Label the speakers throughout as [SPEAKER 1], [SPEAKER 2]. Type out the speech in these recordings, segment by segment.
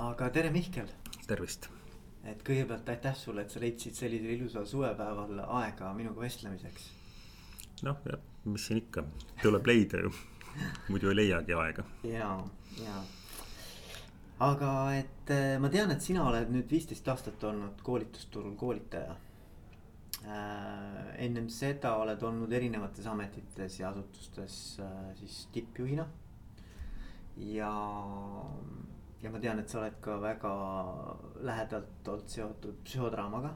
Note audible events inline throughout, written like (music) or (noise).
[SPEAKER 1] aga tere, Mihkel.
[SPEAKER 2] tervist.
[SPEAKER 1] et kõigepealt aitäh sulle, et sa leidsid sellisel ilusal suvepäeval aega minuga vestlemiseks.
[SPEAKER 2] noh, mis siin ikka, tuleb leida ju muidu ei leiagi aega.
[SPEAKER 1] ja, ja. aga et eh, ma tean, et sina oled nüüd viisteist aastat olnud koolitusturul koolitaja äh,. ennem seda oled olnud erinevates ametites ja asutustes äh, siis tippjuhina. ja ja ma tean, et sa oled ka väga lähedalt olnud seotud psühhodraamaga.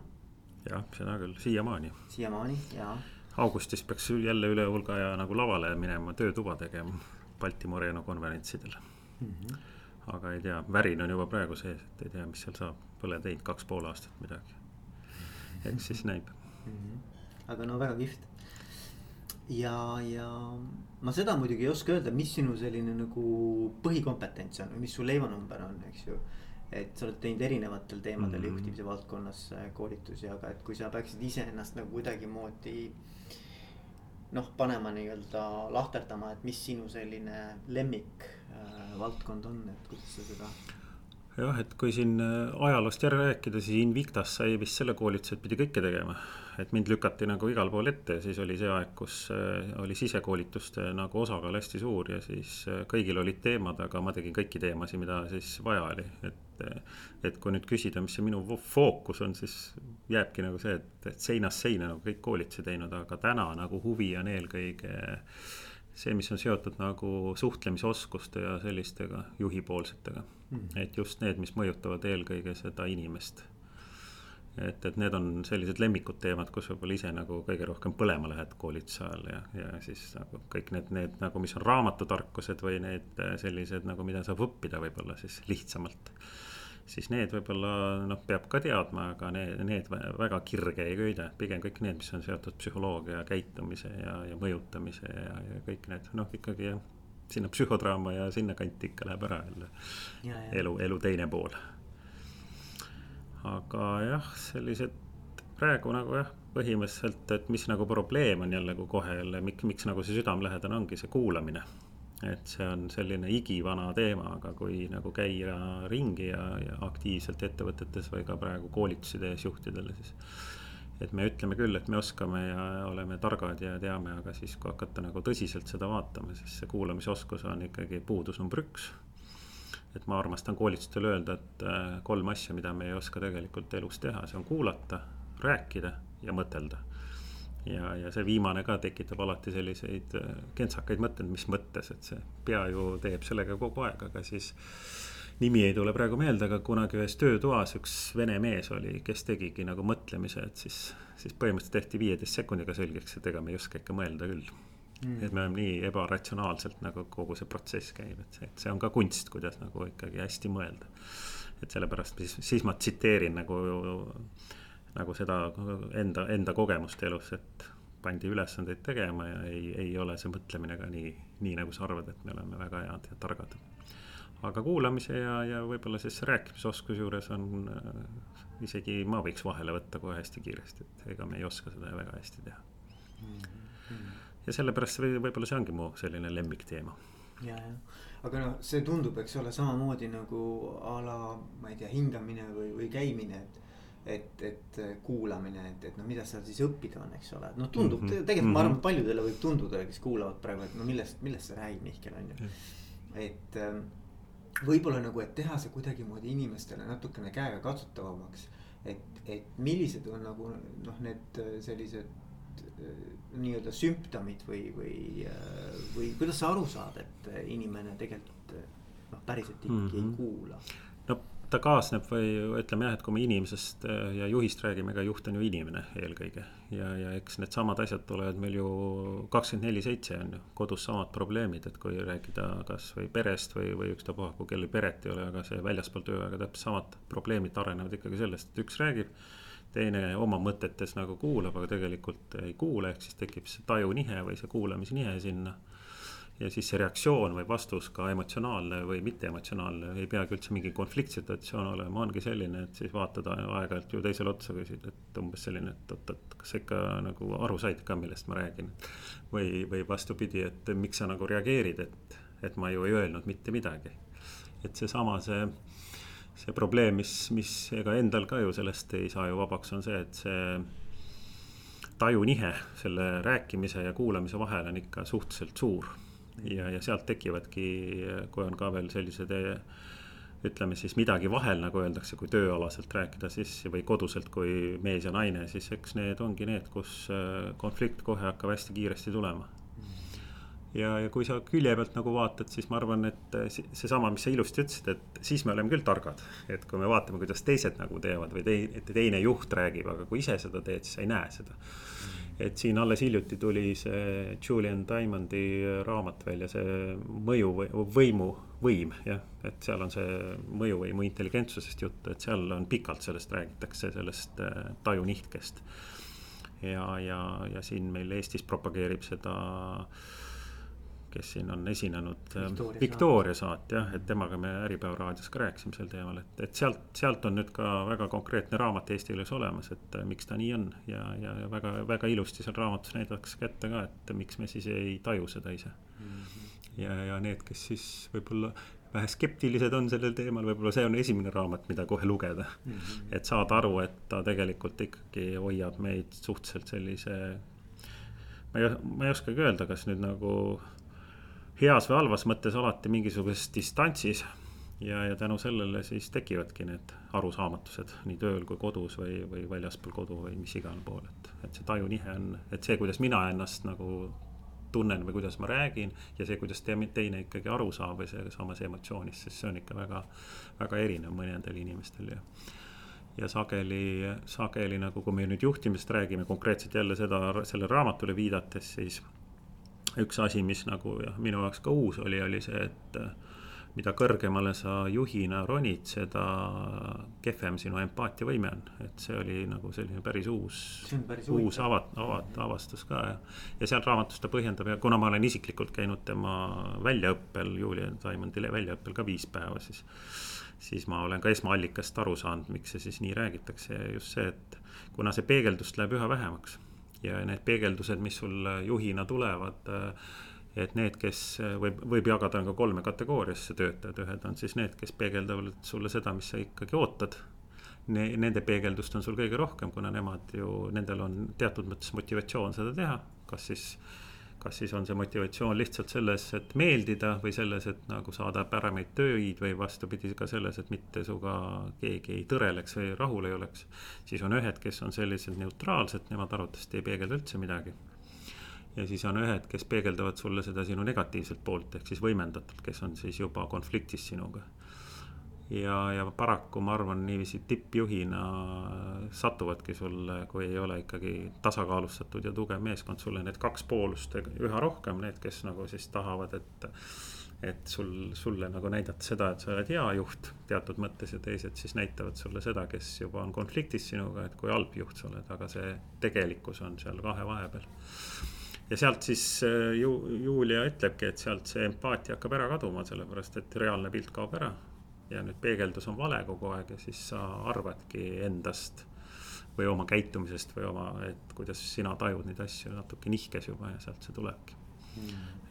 [SPEAKER 2] jah, seda küll, siiamaani.
[SPEAKER 1] siiamaani, jaa.
[SPEAKER 2] augustis peaks jälle üle hulga aja nagu lavale minema töötuba tegema Balti Moreno konverentsidel mm. -hmm. aga ei tea, värin on juba praegu sees, et ei tea, mis seal saab, pole teinud kaks pool aastat midagi. eks siis näib
[SPEAKER 1] mm. -hmm. aga no väga kihvt ja, ja ma seda muidugi ei oska öelda, mis sinu selline nagu põhikompetents on või mis su leivanumber on, eks ju. et sa oled teinud erinevatel teemadel mm -hmm. juhtimise valdkonnas äh, koolitusi, aga et kui sa peaksid iseennast nagu kuidagimoodi. noh, panema nii-öelda lahterdama, et mis sinu selline lemmik äh, valdkond on, et kuidas sa seda
[SPEAKER 2] jah, et kui siin äh, ajaloost järele rääkida, siis Invictas sai vist selle koolituse, et pidi kõike tegema. et mind lükati nagu igal pool ette ja siis oli see aeg, kus äh, oli sisekoolituste nagu osakaal hästi suur ja siis äh, kõigil olid teemad, aga ma tegin kõiki teemasid, mida siis vaja oli, et. et kui nüüd küsida, mis see minu fookus on, siis jääbki nagu see, et, et seinast seina nagu kõik koolitusi teinud, aga täna nagu huvi on eelkõige see, mis on seotud nagu suhtlemisoskuste ja sellistega juhipoolsetega. Et just need, mis mõjutavad eelkõige seda inimest. et, et need on sellised lemmikud teemad, kus võib-olla ise nagu kõige rohkem põlema lähed koolituse ajal ja, ja siis nagu kõik need, need nagu, mis on raamatutarkused või need äh, sellised nagu, mida saab õppida võib-olla siis lihtsamalt. Siis need võib-olla noh, peab ka teadma, aga need, need väga kirge ei köida, pigem kõik need, mis on seotud psühholoogia, käitumise ja, ja mõjutamise ja, ja kõik need noh, ikkagi jah sinna psühhodraama ja sinnakanti ikka läheb ära jälle elu, elu teine pool. aga jah, sellised praegu nagu jah, põhimõtteliselt, et mis nagu probleem on jälle, kui kohe jälle, miks, miks nagu see südamelähedane ongi see kuulamine. et see on selline igivana teema, aga kui nagu käia ringi ja, ja aktiivselt ettevõtetes või ka praegu koolitusi tehes juhtidele, siis et me ütleme küll, et me oskame ja oleme targad ja teame, aga siis, kui hakata nagu tõsiselt seda vaatama, siis see kuulamisoskus on ikkagi puudus number üks. et ma armastan koolitustel öelda, et äh, kolm asja, mida me ei oska tegelikult elus teha, see on kuulata, rääkida ja mõtelda. ja, ja see viimane ka tekitab alati selliseid äh, kentsakaid mõtteid, mis mõttes, et see pea ju teeb sellega kogu aeg, aga siis nimi ei tule praegu meelde, aga kunagi ühes töötoas üks vene mees oli, kes tegigi nagu mõtlemise, et siis, siis põhimõtteliselt tehti viieteist sekundiga selgeks, et ega me ei oska ikka mõelda küll. Mm.. et me oleme nii ebaratsionaalselt nagu kogu see protsess käib, et see, et see on ka kunst, kuidas nagu ikkagi hästi mõelda. et sellepärast siis, siis ma tsiteerin nagu, nagu seda enda, enda kogemust elus, et pandi ülesandeid tegema ja ei, ei ole see mõtlemine ka nii, nii nagu sa arvad, et me oleme väga head ja targad aga kuulamise ja, ja võib-olla siis rääkimisoskuse juures on äh, isegi ma võiks vahele võtta kohe hästi kiiresti, et ega me ei oska seda väga hästi teha mm. -hmm. ja sellepärast või, võib-olla see ongi mu selline lemmikteema.
[SPEAKER 1] ja, ja, aga noh, see tundub, eks ole, samamoodi nagu a la, ma ei tea, hingamine või, või käimine, et et, et kuulamine, et, et no mida seal siis õppida on, eks ole, noh tundub mm -hmm. tegelikult ma arvan, mhm. paljudele võib tunduda, kes kuulavad praegu, et no millest, millest sa räägid, Mihkel on ju. et ähm, võib-olla nagu, et teha see kuidagimoodi inimestele natukene käegakatsutavamaks. et, et millised on nagu noh, need äh, sellised äh, nii-öelda sümptomid või, või, äh, või kuidas sa aru saad, et inimene tegelikult noh, päriselt ikkagi mm -hmm. ei mhm. kuula
[SPEAKER 2] ta kaasneb või ütleme jah, et kui me inimesest äh, ja juhist räägime, ega juht on ju inimene eelkõige. ja, ja eks needsamad asjad tulevad meil ju kakskümmend neli seitse on ju, kodus samad probleemid, et kui rääkida kasvõi perest või, või ükstapuha, kui kellel peret ei ole, aga see väljaspool tööaega täpselt samad probleemid arenevad ikkagi sellest, et üks räägib teine oma mõtetes nagu kuulab, aga tegelikult ei kuula, ehk siis tekib see tajunihe või see kuulamisnihe sinna ja siis see reaktsioon või vastus ka emotsionaalne või mitteemotsionaalne, ei peagi üldse mingi konfliktsituatsioon olema, ongi selline, et siis vaatad aeg-ajalt ju teisele otsa, küsid, et umbes selline, et oot, et kas sa ikka nagu aru said ka, millest ma räägin. või, või vastupidi, et miks sa nagu reageerid, et, et ma ju ei öelnud mitte midagi. et seesama see, see probleem, mis, mis ega endal ka ju sellest ei saa ju vabaks, on see, et see tajunihe selle rääkimise ja kuulamise vahel on ikka suhteliselt suur. Ja, ja sealt tekivadki, kui on ka veel sellised ütleme siis midagi vahel, nagu öeldakse, kui tööalaselt rääkida, siis või koduselt, kui mees ja naine, siis eks need ongi need, kus äh, konflikt kohe hakkab hästi kiiresti tulema. ja, ja kui sa külje pealt nagu vaatad, siis ma arvan, et äh, seesama, mis sa ilusti ütlesid, et siis me oleme küll targad. et kui me vaatame, kuidas teised nagu teevad või teine, teine juht räägib, aga kui ise seda teed, siis sa ei näe seda et siin alles hiljuti tuli see Julian Diamondi raamat välja, see mõju või võimu, võim jah. et seal on see mõjuvõimu intelligentsusest juttu, et seal on pikalt sellest räägitakse, sellest äh, tajunihkest. ja, ja, ja siin meil Eestis propageerib seda äh, kes siin on esinenud. Victoria, Victoria saat jah, et temaga me Äripäeva raadios ka rääkisime sel teemal, et, et sealt, sealt on nüüd ka väga konkreetne raamat eesti keeles olemas, et äh, miks ta nii on. ja, ja, väga, väga ilusti seal raamatus näidatakse ka ette ka, et miks me siis ei taju seda ise mm. -hmm. ja, ja need, kes siis võib-olla vähe skeptilised on sellel teemal, võib-olla see on esimene raamat, mida kohe lugeda mm. -hmm. et saada aru, et ta tegelikult ikkagi hoiab meid suhteliselt sellise. ma ei, ma ei oskagi öelda, kas nüüd nagu heas või halvas mõttes alati mingisuguses distantsis. ja, ja tänu sellele siis tekivadki need arusaamatused nii tööl kui kodus või, või väljaspool kodu või mis igal pool, et, et see tajunihe on, et see, kuidas mina ennast nagu tunnen või kuidas ma räägin ja see, kuidas teine ikkagi aru saab või see samas emotsioonis, sest see on ikka väga, väga erinev mõnedel inimestel ja ja sageli, sageli nagu, kui me nüüd juhtimisest räägime konkreetselt jälle seda, sellele raamatule viidates, siis üks asi, mis nagu jah, minu jaoks ka uus oli, oli see, et äh, mida kõrgemale sa juhina ronid, seda kehvem sinu empaatiavõime on, et see oli nagu selline päris uus, uus avat-, avat-, avastus ka ja. ja seal raamatus ta põhjendab ja kuna ma olen isiklikult käinud tema väljaõppel, Julia Taimandi väljaõppel ka viis päeva, siis. siis ma olen ka esmaallikast aru saanud, miks see siis nii räägitakse ja just see, et kuna see peegeldust läheb üha vähemaks ja need peegeldused, mis sul juhina tulevad et need, kes võib, võib jagada ka kolme kategooriasse töötajad, ühed on siis need, kes peegeldavad sulle seda, mis sa ikkagi ootad ne,. Nende peegeldust on sul kõige rohkem, kuna nemad ju, nendel on teatud mõttes motivatsioon seda teha, kas siis kas siis on see motivatsioon lihtsalt selles, et meeldida või selles, et nagu saada paremaid töid või vastupidi ka selles, et mitte sinuga keegi ei tõreleks või rahul ei oleks. siis on ühed, kes on sellised neutraalsed, nemad arvatavasti ei peegelda üldse midagi. ja siis on ühed, kes peegeldavad sulle seda sinu negatiivset poolt ehk siis võimendatult, kes on siis juba konfliktis sinuga ja, ja paraku ma arvan niiviisi tippjuhina satuvadki sulle, kui ei ole ikkagi tasakaalustatud ja tugev meeskond, sulle need kaks poolust üha rohkem, need, kes nagu siis tahavad, et. et sul, sulle nagu näidata seda, et sa oled hea juht teatud mõttes ja teised siis näitavad sulle seda, kes juba on konfliktis sinuga, et kui halb juht sa oled, aga see tegelikkus on seal kahe vahepeal ja sealt siis äh, ju Julia ütlebki, et sealt see empaatia hakkab ära kaduma, sellepärast et reaalne pilt kaob ära ja nüüd peegeldus on vale kogu aeg ja siis sa arvadki endast või oma käitumisest või oma, et kuidas sina tajud neid asju natuke nihkes juba ja sealt see tulebki.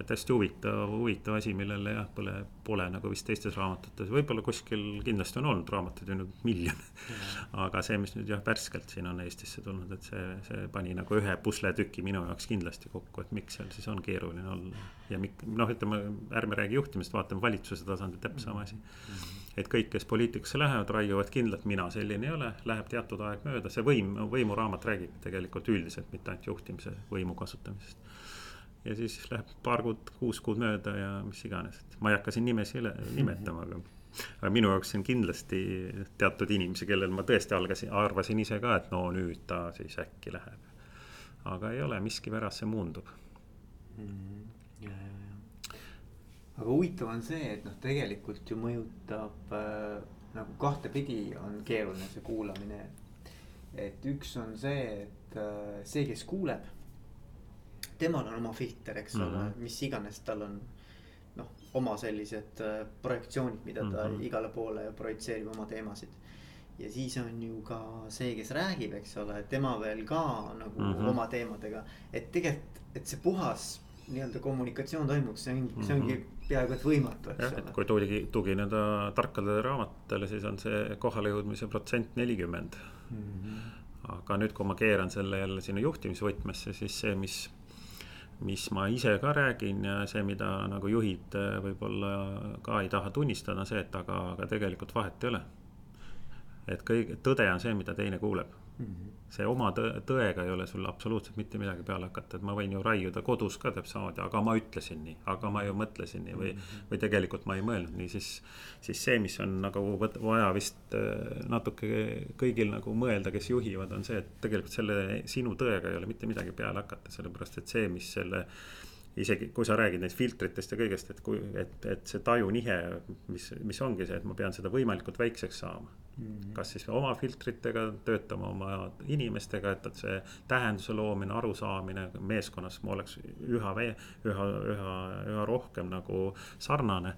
[SPEAKER 2] Et hästi huvitav, huvitav asi, millele jah, pole, pole nagu vist teistes raamatutes, võib-olla kuskil kindlasti on olnud raamatuid ju nüüd miljon aga see, mis nüüd jah, värskelt siin on Eestisse tulnud, et see, see pani nagu ühe pusletüki minu jaoks kindlasti kokku, et miks seal siis on keeruline olla. ja mik-, noh, ütleme, ärme räägi juhtimisest, vaatame valitsuse tasandil täpselt sama asi. Mm et kõik, kes poliitikasse lähevad, raiuvad kindlalt, mina selline ei ole, läheb teatud aeg mööda, see võim, võimuraamat räägib tegelikult üldiselt, mitte ainult juhtimise võimu kasutamisest. Ja siis läheb paar kuud, kuus kuud mööda ja mis iganes, et ma ei hakka siin nimesi nimetama, aga. aga minu jaoks on kindlasti teatud inimesi, kellel ma tõesti algasin, arvasin ise ka, et no nüüd ta siis äkki läheb. aga ei ole, miskipärast see muundub mm.
[SPEAKER 1] -hmm. ja, ja aga huvitav on see, et noh, tegelikult ju mõjutab äh, nagu kahtepidi on keeruline see kuulamine. et üks on see, et äh, see, kes kuuleb, temal on oma filter, eks ole mm -hmm., mis iganes tal on. noh, oma sellised äh, projektsioonid, mida ta mm -hmm. igale poole projitseerib oma teemasid. ja siis on ju ka see, kes räägib, eks ole, tema veel ka nagu mm -hmm. oma teemadega, et tegelikult, et see puhas nii-öelda kommunikatsioon toimuks, see ongi, see ongi mhm. peaaegu et võimatu, eks
[SPEAKER 2] jah, et kui tugi, tugineda tarkadele raamatutele, siis on see kohalejõudmise protsent nelikümmend mm. -hmm. aga nüüd, kui ma keeran selle jälle sinna juhtimisvõtmesse, siis see, mis, mis ma ise ka räägin ja see, mida nagu juhid äh, võib-olla ka ei taha tunnistada, see, et aga, aga tegelikult vahet ei ole. et kõige, tõde on see, mida teine kuuleb see oma tõe, tõega ei ole sul absoluutselt mitte midagi peale hakata, et ma võin ju raiuda kodus ka täpselt samamoodi, aga ma ütlesin nii, aga ma ju mõtlesin nii või, mhm. või tegelikult ma ei mõelnud nii, siis. siis see, mis on nagu vaja vist äh, natuke kõigil nagu mõelda, kes juhivad, on see, et tegelikult selle sinu tõega ei ole mitte midagi peale hakata, sellepärast et see, mis selle isegi kui sa räägid neist filtritest ja kõigest, et kui, et, et see tajunihe, mis, mis ongi see, et ma pean seda võimalikult väikseks saama Mhm. kas siis oma filtritega, töötama oma inimestega, et, et see tähenduse loomine, arusaamine meeskonnas oleks üha, üha, üha, üha rohkem nagu sarnane.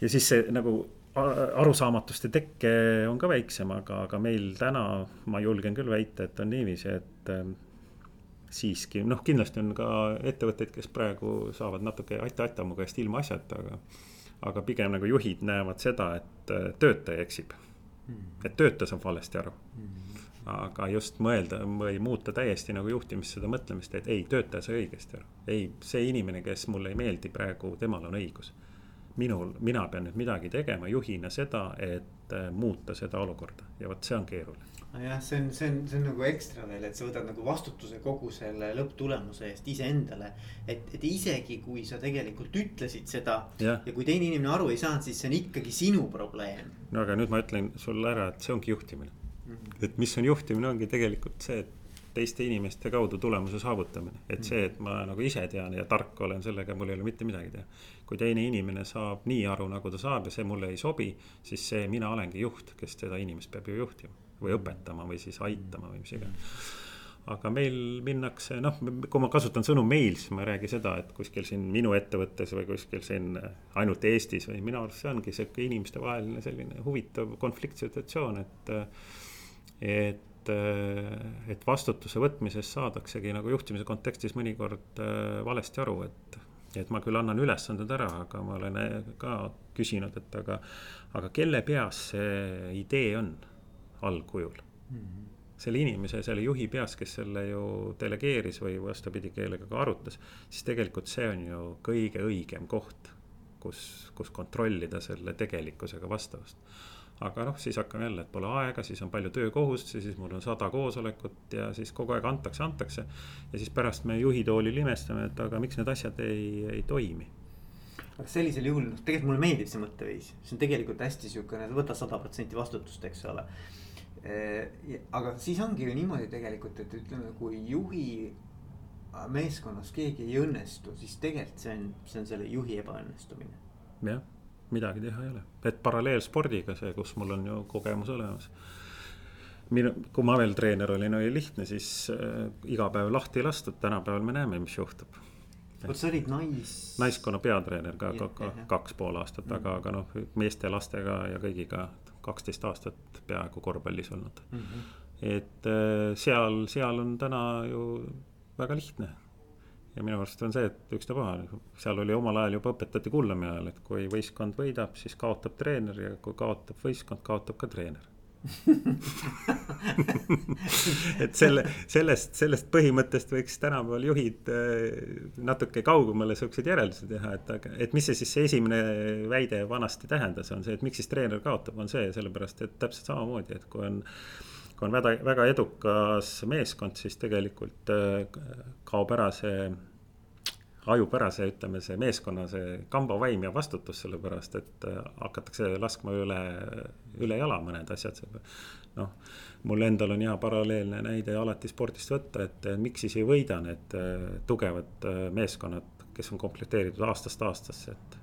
[SPEAKER 2] ja siis see nagu arusaamatuste tekke on ka väiksem, aga, aga meil täna ma julgen küll väita, et on niiviisi, et siiski noh, kindlasti on ka ettevõtteid, kes praegu saavad natuke aita-aita mu käest ilmaasjata, aga aga pigem nagu juhid näevad seda, et äh, töötaja eksib. Mm.. et töötaja saab valesti aru. Mm.. aga just mõelda või muuta täiesti nagu juhtimist seda mõtlemist, et ei, töötaja sai õigesti aru. ei, see inimene, kes mulle ei meeldi praegu, temal on õigus. minul, mina pean nüüd midagi tegema juhina seda, et äh, muuta seda olukorda. Ja vot see on keeruline
[SPEAKER 1] nojah, see on, see on, see on nagu ekstra veel, et sa võtad nagu vastutuse kogu selle lõpptulemuse eest iseendale. et, et isegi kui sa tegelikult ütlesid seda ja. ja kui teine inimene aru ei saanud, siis see on ikkagi sinu probleem.
[SPEAKER 2] no aga nüüd ma ütlen sulle ära, et see ongi juhtimine mm. -hmm. et mis on juhtimine, ongi tegelikult see, et teiste inimeste kaudu tulemuse saavutamine. et see, et ma nagu ise tean ja tark olen, sellega mul ei ole mitte midagi teha. kui teine inimene saab nii aru, nagu ta saab ja see mulle ei sobi, siis see mina olengi juht, kes seda inimest peab ju juhtima või õpetama või siis aitama või mis iganes aga meil minnakse, noh, kui ma kasutan sõnu meil, siis ma ei räägi seda, et kuskil siin minu ettevõttes või kuskil siin ainult Eestis või minu arust see ongi sihuke inimestevaheline selline huvitav konfliktsituatsioon, et. et, et vastutuse võtmisest saadaksegi nagu juhtimise kontekstis mõnikord äh, valesti aru, et. et ma küll annan ülesanded ära, aga ma olen ka küsinud, et aga, aga kelle peas see idee on algkujul mm. -hmm. selle inimese, selle juhi peas, kes selle ju delegeeris või vastupidi, kellega ka arutas, siis tegelikult see on ju kõige õigem koht, kus, kus kontrollida selle tegelikkusega vastavust aga noh, siis hakkame jälle, et pole aega, siis on palju töökohustusi, siis mul on sada koosolekut ja siis kogu aeg antakse, antakse. ja siis pärast me juhitoolil imestame, et aga miks need asjad ei, ei toimi.
[SPEAKER 1] aga sellisel juhul, noh tegelikult mulle meeldib see mõtteviis, see on tegelikult hästi sihukene, võta sada protsenti vastutust, eks ole aga siis ongi ju niimoodi tegelikult, et ütleme, kui juhi meeskonnas keegi ei õnnestu, siis tegelikult see on, see on selle juhi ebaõnnestumine.
[SPEAKER 2] jah, midagi teha ei ole, et paralleelspordiga see, kus mul on ju kogemus olemas. minu, kui ma veel treener olin, oli lihtne, siis äh, iga päev lahti lastud, tänapäeval me näeme, mis juhtub
[SPEAKER 1] vot sa olid nais.
[SPEAKER 2] naiskonna peatreener ka, ka, ka kaks pool aastat mm, aga, aga noh, meeste, lastega ja kõigiga kaksteist aastat peaaegu korvpallis olnud mm. -hmm. et äh, seal, seal on täna ju väga lihtne. ja minu arust on see, et ükstapuha, seal oli omal ajal juba õpetati Kullamäe ajal, et kui võistkond võidab, siis kaotab treener ja kui kaotab võistkond, kaotab ka treener (laughs) et selle, sellest, sellest põhimõttest võiks tänapäeval juhid äh, natuke kaugemale siukseid järeldusi teha, et aga, et mis see siis see esimene väide vanasti tähendas, on see, et miks siis treener kaotab, on see sellepärast, et täpselt samamoodi, et kui on kui on väga, väga edukas meeskond, siis tegelikult äh, kaob ära see ajupärase, ütleme, see meeskonna see kambavaim ja vastutus, sellepärast et äh, hakatakse laskma üle, üle jala mõned asjad. noh, mul endal on hea paralleelne näide alati spordist võtta, et miks siis ei võida need äh, tugevad äh, meeskonnad, kes on komplekteeritud aastast aastasse, et.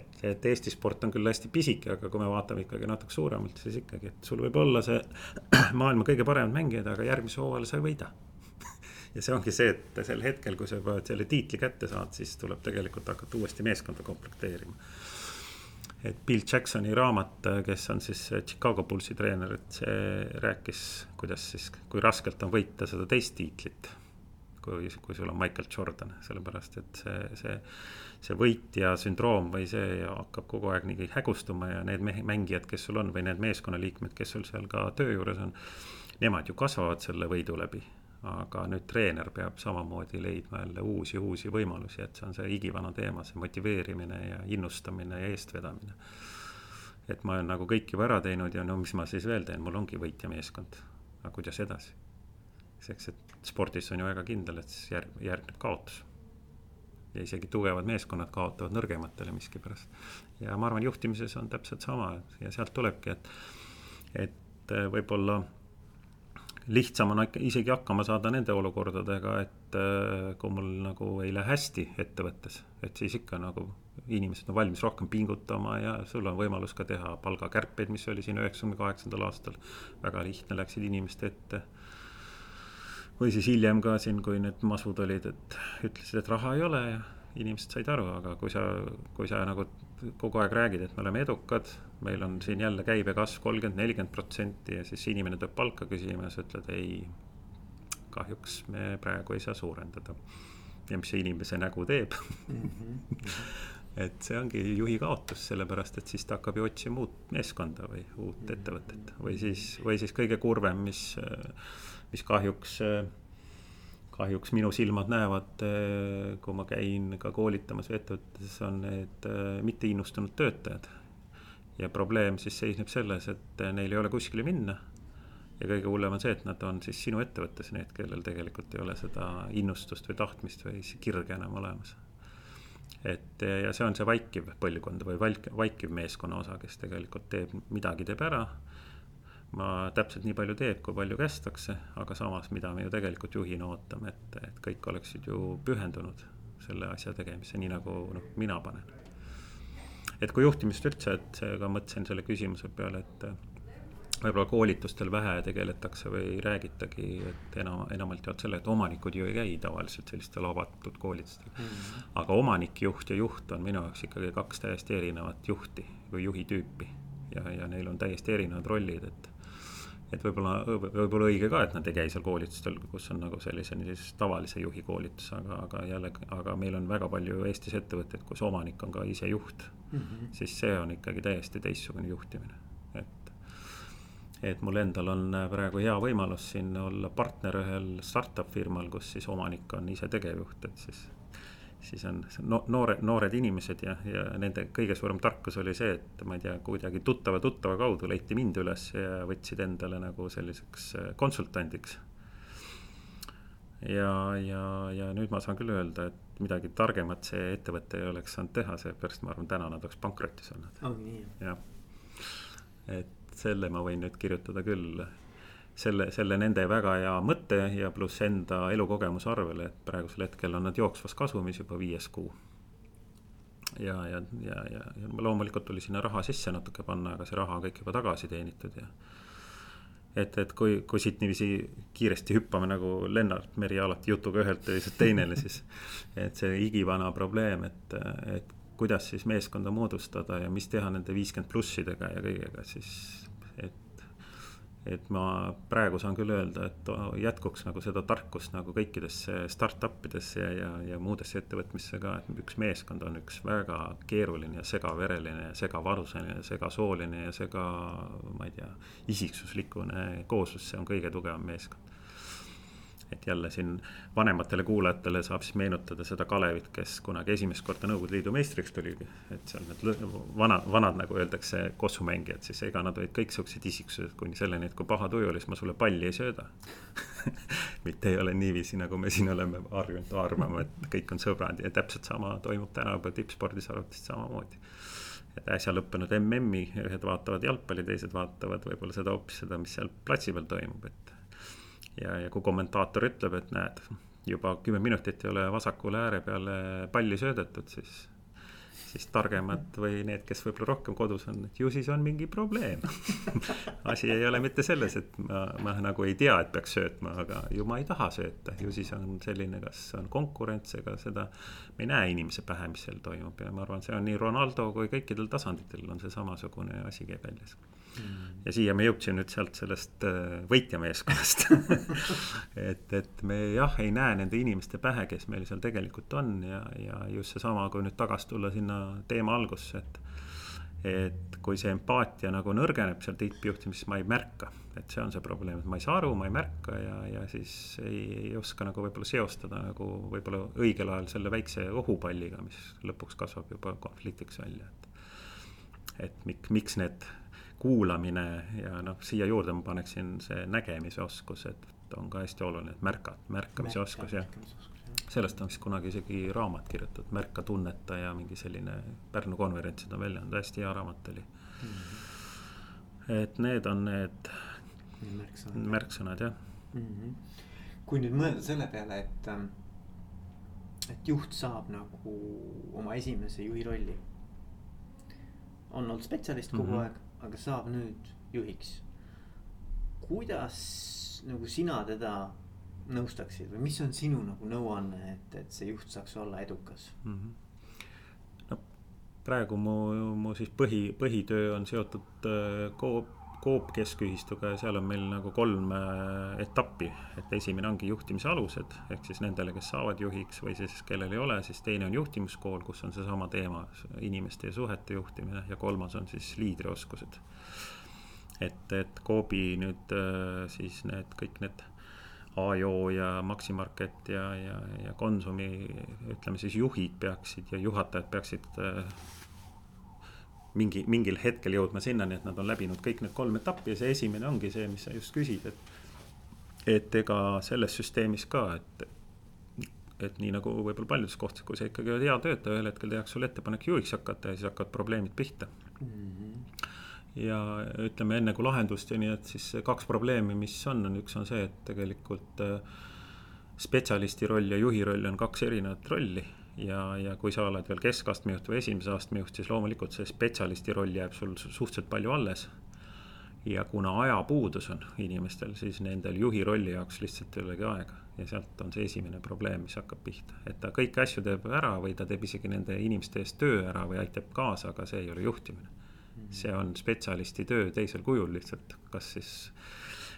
[SPEAKER 2] et, et Eesti sport on küll hästi pisike, aga kui me vaatame ikkagi natuke suuremalt, siis ikkagi, et sul võib olla see (clears throat) maailma kõige paremad mängijad, aga järgmise hooajal sa ei võida ja see ongi see, et sel hetkel, kui sa juba selle tiitli kätte saad, siis tuleb tegelikult hakata uuesti meeskonda komplekteerima. et Bill Jacksoni raamat, kes on siis Chicago Bullsi treener, et see rääkis, kuidas siis, kui raskelt on võita seda teist tiitlit. kui, kui sul on Michael Jordan, sellepärast et see, see. see võitja sündroom või see hakkab kogu aeg nii hägustuma ja need mängijad, kes sul on või need meeskonnaliikmed, kes sul seal ka töö juures on. Nemad ju kasvavad selle võidu läbi aga nüüd treener peab samamoodi leidma jälle uusi, uusi võimalusi, et see on see igivana teema, see motiveerimine ja innustamine ja eestvedamine. et ma olen nagu kõik juba ära teinud ja no mis ma siis veel teen, mul ongi võitjameeskond, aga kuidas edasi? selleks, et spordis on ju väga kindel, et siis järg, järgneb kaotus. ja isegi tugevad meeskonnad kaotavad nõrgematele miskipärast. ja ma arvan, juhtimises on täpselt sama ja sealt tulebki, et, et võib-olla lihtsam on isegi hakkama saada nende olukordadega, et äh, kui mul nagu ei lähe hästi ettevõttes, et siis ikka nagu inimesed on valmis rohkem pingutama ja sul on võimalus ka teha palgakärpeid, mis oli siin üheksakümne kaheksandal aastal. väga lihtne läksid inimeste ette. või siis hiljem ka siin, kui need masud olid, et ütlesid, et raha ei ole ja inimesed said aru, aga kui sa, kui sa nagu kogu aeg räägid, et me oleme edukad, meil on siin jälle käibekasv kolmkümmend, nelikümmend protsenti ja siis inimene tuleb palka küsima ja sa ütled ei. kahjuks me praegu ei saa suurendada. ja mis see inimese nägu teeb mm? -hmm. (laughs) et see ongi juhi kaotus, sellepärast et siis ta hakkab ju otsima uut meeskonda või uut mhm. ettevõtet või siis, või siis kõige kurvem, mis, mis kahjuks kahjuks minu silmad näevad, eh, kui ma käin ka koolitamas või ettevõtetes, on need eh, mitteinnustunud töötajad. ja probleem siis seisneb selles, et neil ei ole kuskile minna. ja kõige hullem on see, et nad on siis sinu ettevõttes need, kellel tegelikult ei ole seda innustust või tahtmist või kirge enam olemas. et ja see on see vaikiv põlvkond või vaikiv meeskonna osa, kes tegelikult teeb, midagi teeb ära ma täpselt nii palju teed, kui palju kästakse, aga samas, mida me ju tegelikult juhina ootame, et, et kõik oleksid ju pühendunud selle asja tegemisse, nii nagu noh, mina panen. et kui juhtimist üldse, et ka mõtlesin selle küsimuse peale, et võib-olla koolitustel vähe tegeletakse või räägitagi, et enam, enamalt jaolt selle, et omanikud ju ei käi tavaliselt sellistel avatud koolitustel mm. -hmm. aga omanik, juht ja juht on minu jaoks ikkagi kaks täiesti erinevat juhti või juhi tüüpi. ja, ja neil on täiesti erinevad rollid, et et võib-olla, võib-olla õige ka, et nad ei käi seal koolitustel, kus on nagu sellise siis tavalise juhi koolitus, aga, aga jälle, aga meil on väga palju Eestis ettevõtteid, kus omanik on ka ise juht mm. -hmm. siis see on ikkagi täiesti teistsugune juhtimine, et. et mul endal on praegu hea võimalus siin olla partner ühel startup firmal, kus siis omanik on ise tegevjuht, et siis siis on no, noore, noored inimesed ja, ja nende kõige suurem tarkus oli see, et ma ei tea, kuidagi tuttava tuttava kaudu leiti mind üles ja võtsid endale nagu selliseks äh, konsultandiks. ja, ja, ja nüüd ma saan küll öelda, et midagi targemat see ettevõte ei oleks saanud teha, seepärast ma arvan, täna nad oleks pankrotis olnud
[SPEAKER 1] oh,. jah,
[SPEAKER 2] et selle ma võin nüüd kirjutada küll selle, selle nende väga hea mõte ja pluss enda elukogemuse arvel, et praegusel hetkel on nad jooksvas kasumis juba viies kuu. ja, ja, ja, ja, ja loomulikult tuli sinna raha sisse natuke panna, aga see raha on kõik juba tagasi teenitud ja. et, et kui, kui siit niiviisi kiiresti hüppame nagu Lennart Meri alati jutuga ühelt teiselt teinele, siis. et see igivana probleem, et, et kuidas siis meeskonda moodustada ja mis teha nende viiskümmend plussidega ja kõigega, siis et ma praegu saan küll öelda, et jätkuks nagu seda tarkust nagu kõikidesse startup idesse ja, ja, ja muudesse ettevõtmisse ka, et üks meeskond on üks väga keeruline ja segavereline ja segavanuseline ja segasooline ja sega, ma ei tea, isiksuslikune kooslus, see on kõige tugevam meeskond et jälle siin vanematele kuulajatele saab siis meenutada seda Kalevit, kes kunagi esimest korda Nõukogude Liidu meistriks tuli. et seal need vanad, vanad nagu öeldakse, kossumängijad, siis ega nad olid kõik siuksed isiksused kuni selleni, et kui paha tuju oli, siis ma sulle palli ei sööda (laughs) mitte ei ole niiviisi, nagu me siin oleme harjunud arvama, et kõik on sõbrad ja täpselt sama toimub tänapäeval tippspordis arvatavasti samamoodi et äsja lõppenud MM-i, ühed vaatavad jalgpalli, teised vaatavad võib-olla seda hoopis seda, mis seal platsi peal toimub, et ja, ja kui kommentaator ütleb, et näed, juba kümme minutit ei ole vasakule ääre peale palli söödetud, siis, siis targemad või need, kes võib-olla rohkem kodus on, et ju siis on mingi probleem (laughs) asi ei ole mitte selles, et ma, ma nagu ei tea, et peaks söötma, aga ju ma ei taha sööta, ju siis on selline, kas on konkurents, ega seda. me ei näe inimese pähe, mis seal toimub ja ma arvan, see on nii Ronaldo kui kõikidel tasanditel on see samasugune asi käib väljas. Ja siia me jõudsime nüüd sealt sellest äh, võitjameeskonnast (laughs) et, et me jah, ei näe nende inimeste pähe, kes meil seal tegelikult on ja, ja just seesama, kui nüüd tagasi tulla sinna teema algusse, et et kui see empaatia nagu nõrgeneb seal tippjuhtimises, ma ei märka, et see on see probleem, et ma ei saa aru, ma ei märka ja, ja siis ei, ei oska nagu võib-olla seostada nagu võib-olla õigel ajal selle väikse ohupalliga, mis lõpuks kasvab juba konfliktiks välja, et. et mik, miks need kuulamine ja noh, siia juurde ma paneksin see nägemise oskus, et on ka hästi oluline, et märka, märkamise oskus jah. sellest on vist kunagi isegi raamat kirjutatud, Märka, tunneta ja mingi selline Pärnu konverentsid on välja andnud, hästi hea raamat oli mm. -hmm. et need on need märksõnad, märksõnad jah mm.
[SPEAKER 1] -hmm. kui nüüd mõelda selle peale, et, ähm, et juht saab nagu oma esimese juhi rolli. on olnud spetsialist kogu mm -hmm. aeg aga saab nüüd juhiks. kuidas nagu sina teda nõustaksid või mis on sinu nagu nõuanne, et, et see juht saaks olla edukas mm?
[SPEAKER 2] -hmm. no praegu mu, mu siis põhi, põhitöö on seotud äh, Coop Coop keskühistuga ja seal on meil nagu kolm äh, etappi. et esimene ongi juhtimise alused ehk siis nendele, kes saavad juhiks või siis kellel ei ole, siis teine on juhtimiskool, kus on seesama teema, inimeste ja suhete juhtimine ja kolmas on siis liidrioskused. et, et Coopi nüüd äh, siis need kõik need Ajo ja Maximarket ja, ja, ja Konsumi ütleme siis juhid peaksid ja juhatajad peaksid äh, mingi, mingil hetkel jõudma sinnani, et nad on läbinud kõik need kolm etappi ja see esimene ongi see, mis sa just küsid, et. et ega selles süsteemis ka, et, et nii nagu võib-olla paljudes kohtades, kui sa ikkagi oled hea töötaja, ühel hetkel tehakse sulle ettepanek juhiks hakata ja siis hakkavad probleemid pihta mm. -hmm. ja ütleme enne kui lahendusteni, et siis kaks probleemi, mis on, on üks on see, et tegelikult äh, spetsialisti roll ja juhi roll on kaks erinevat rolli ja, ja kui sa oled veel keskastme juht või esimese astme juht, siis loomulikult see spetsialisti roll jääb sul suhteliselt palju alles. ja kuna ajapuudus on inimestel, siis nendel juhi rolli jaoks lihtsalt ei olegi aega ja sealt on see esimene probleem, mis hakkab pihta, et ta kõiki asju teeb ära või ta teeb isegi nende inimeste eest töö ära või aitab kaasa, aga see ei ole juhtimine. see on spetsialisti töö teisel kujul lihtsalt, kas siis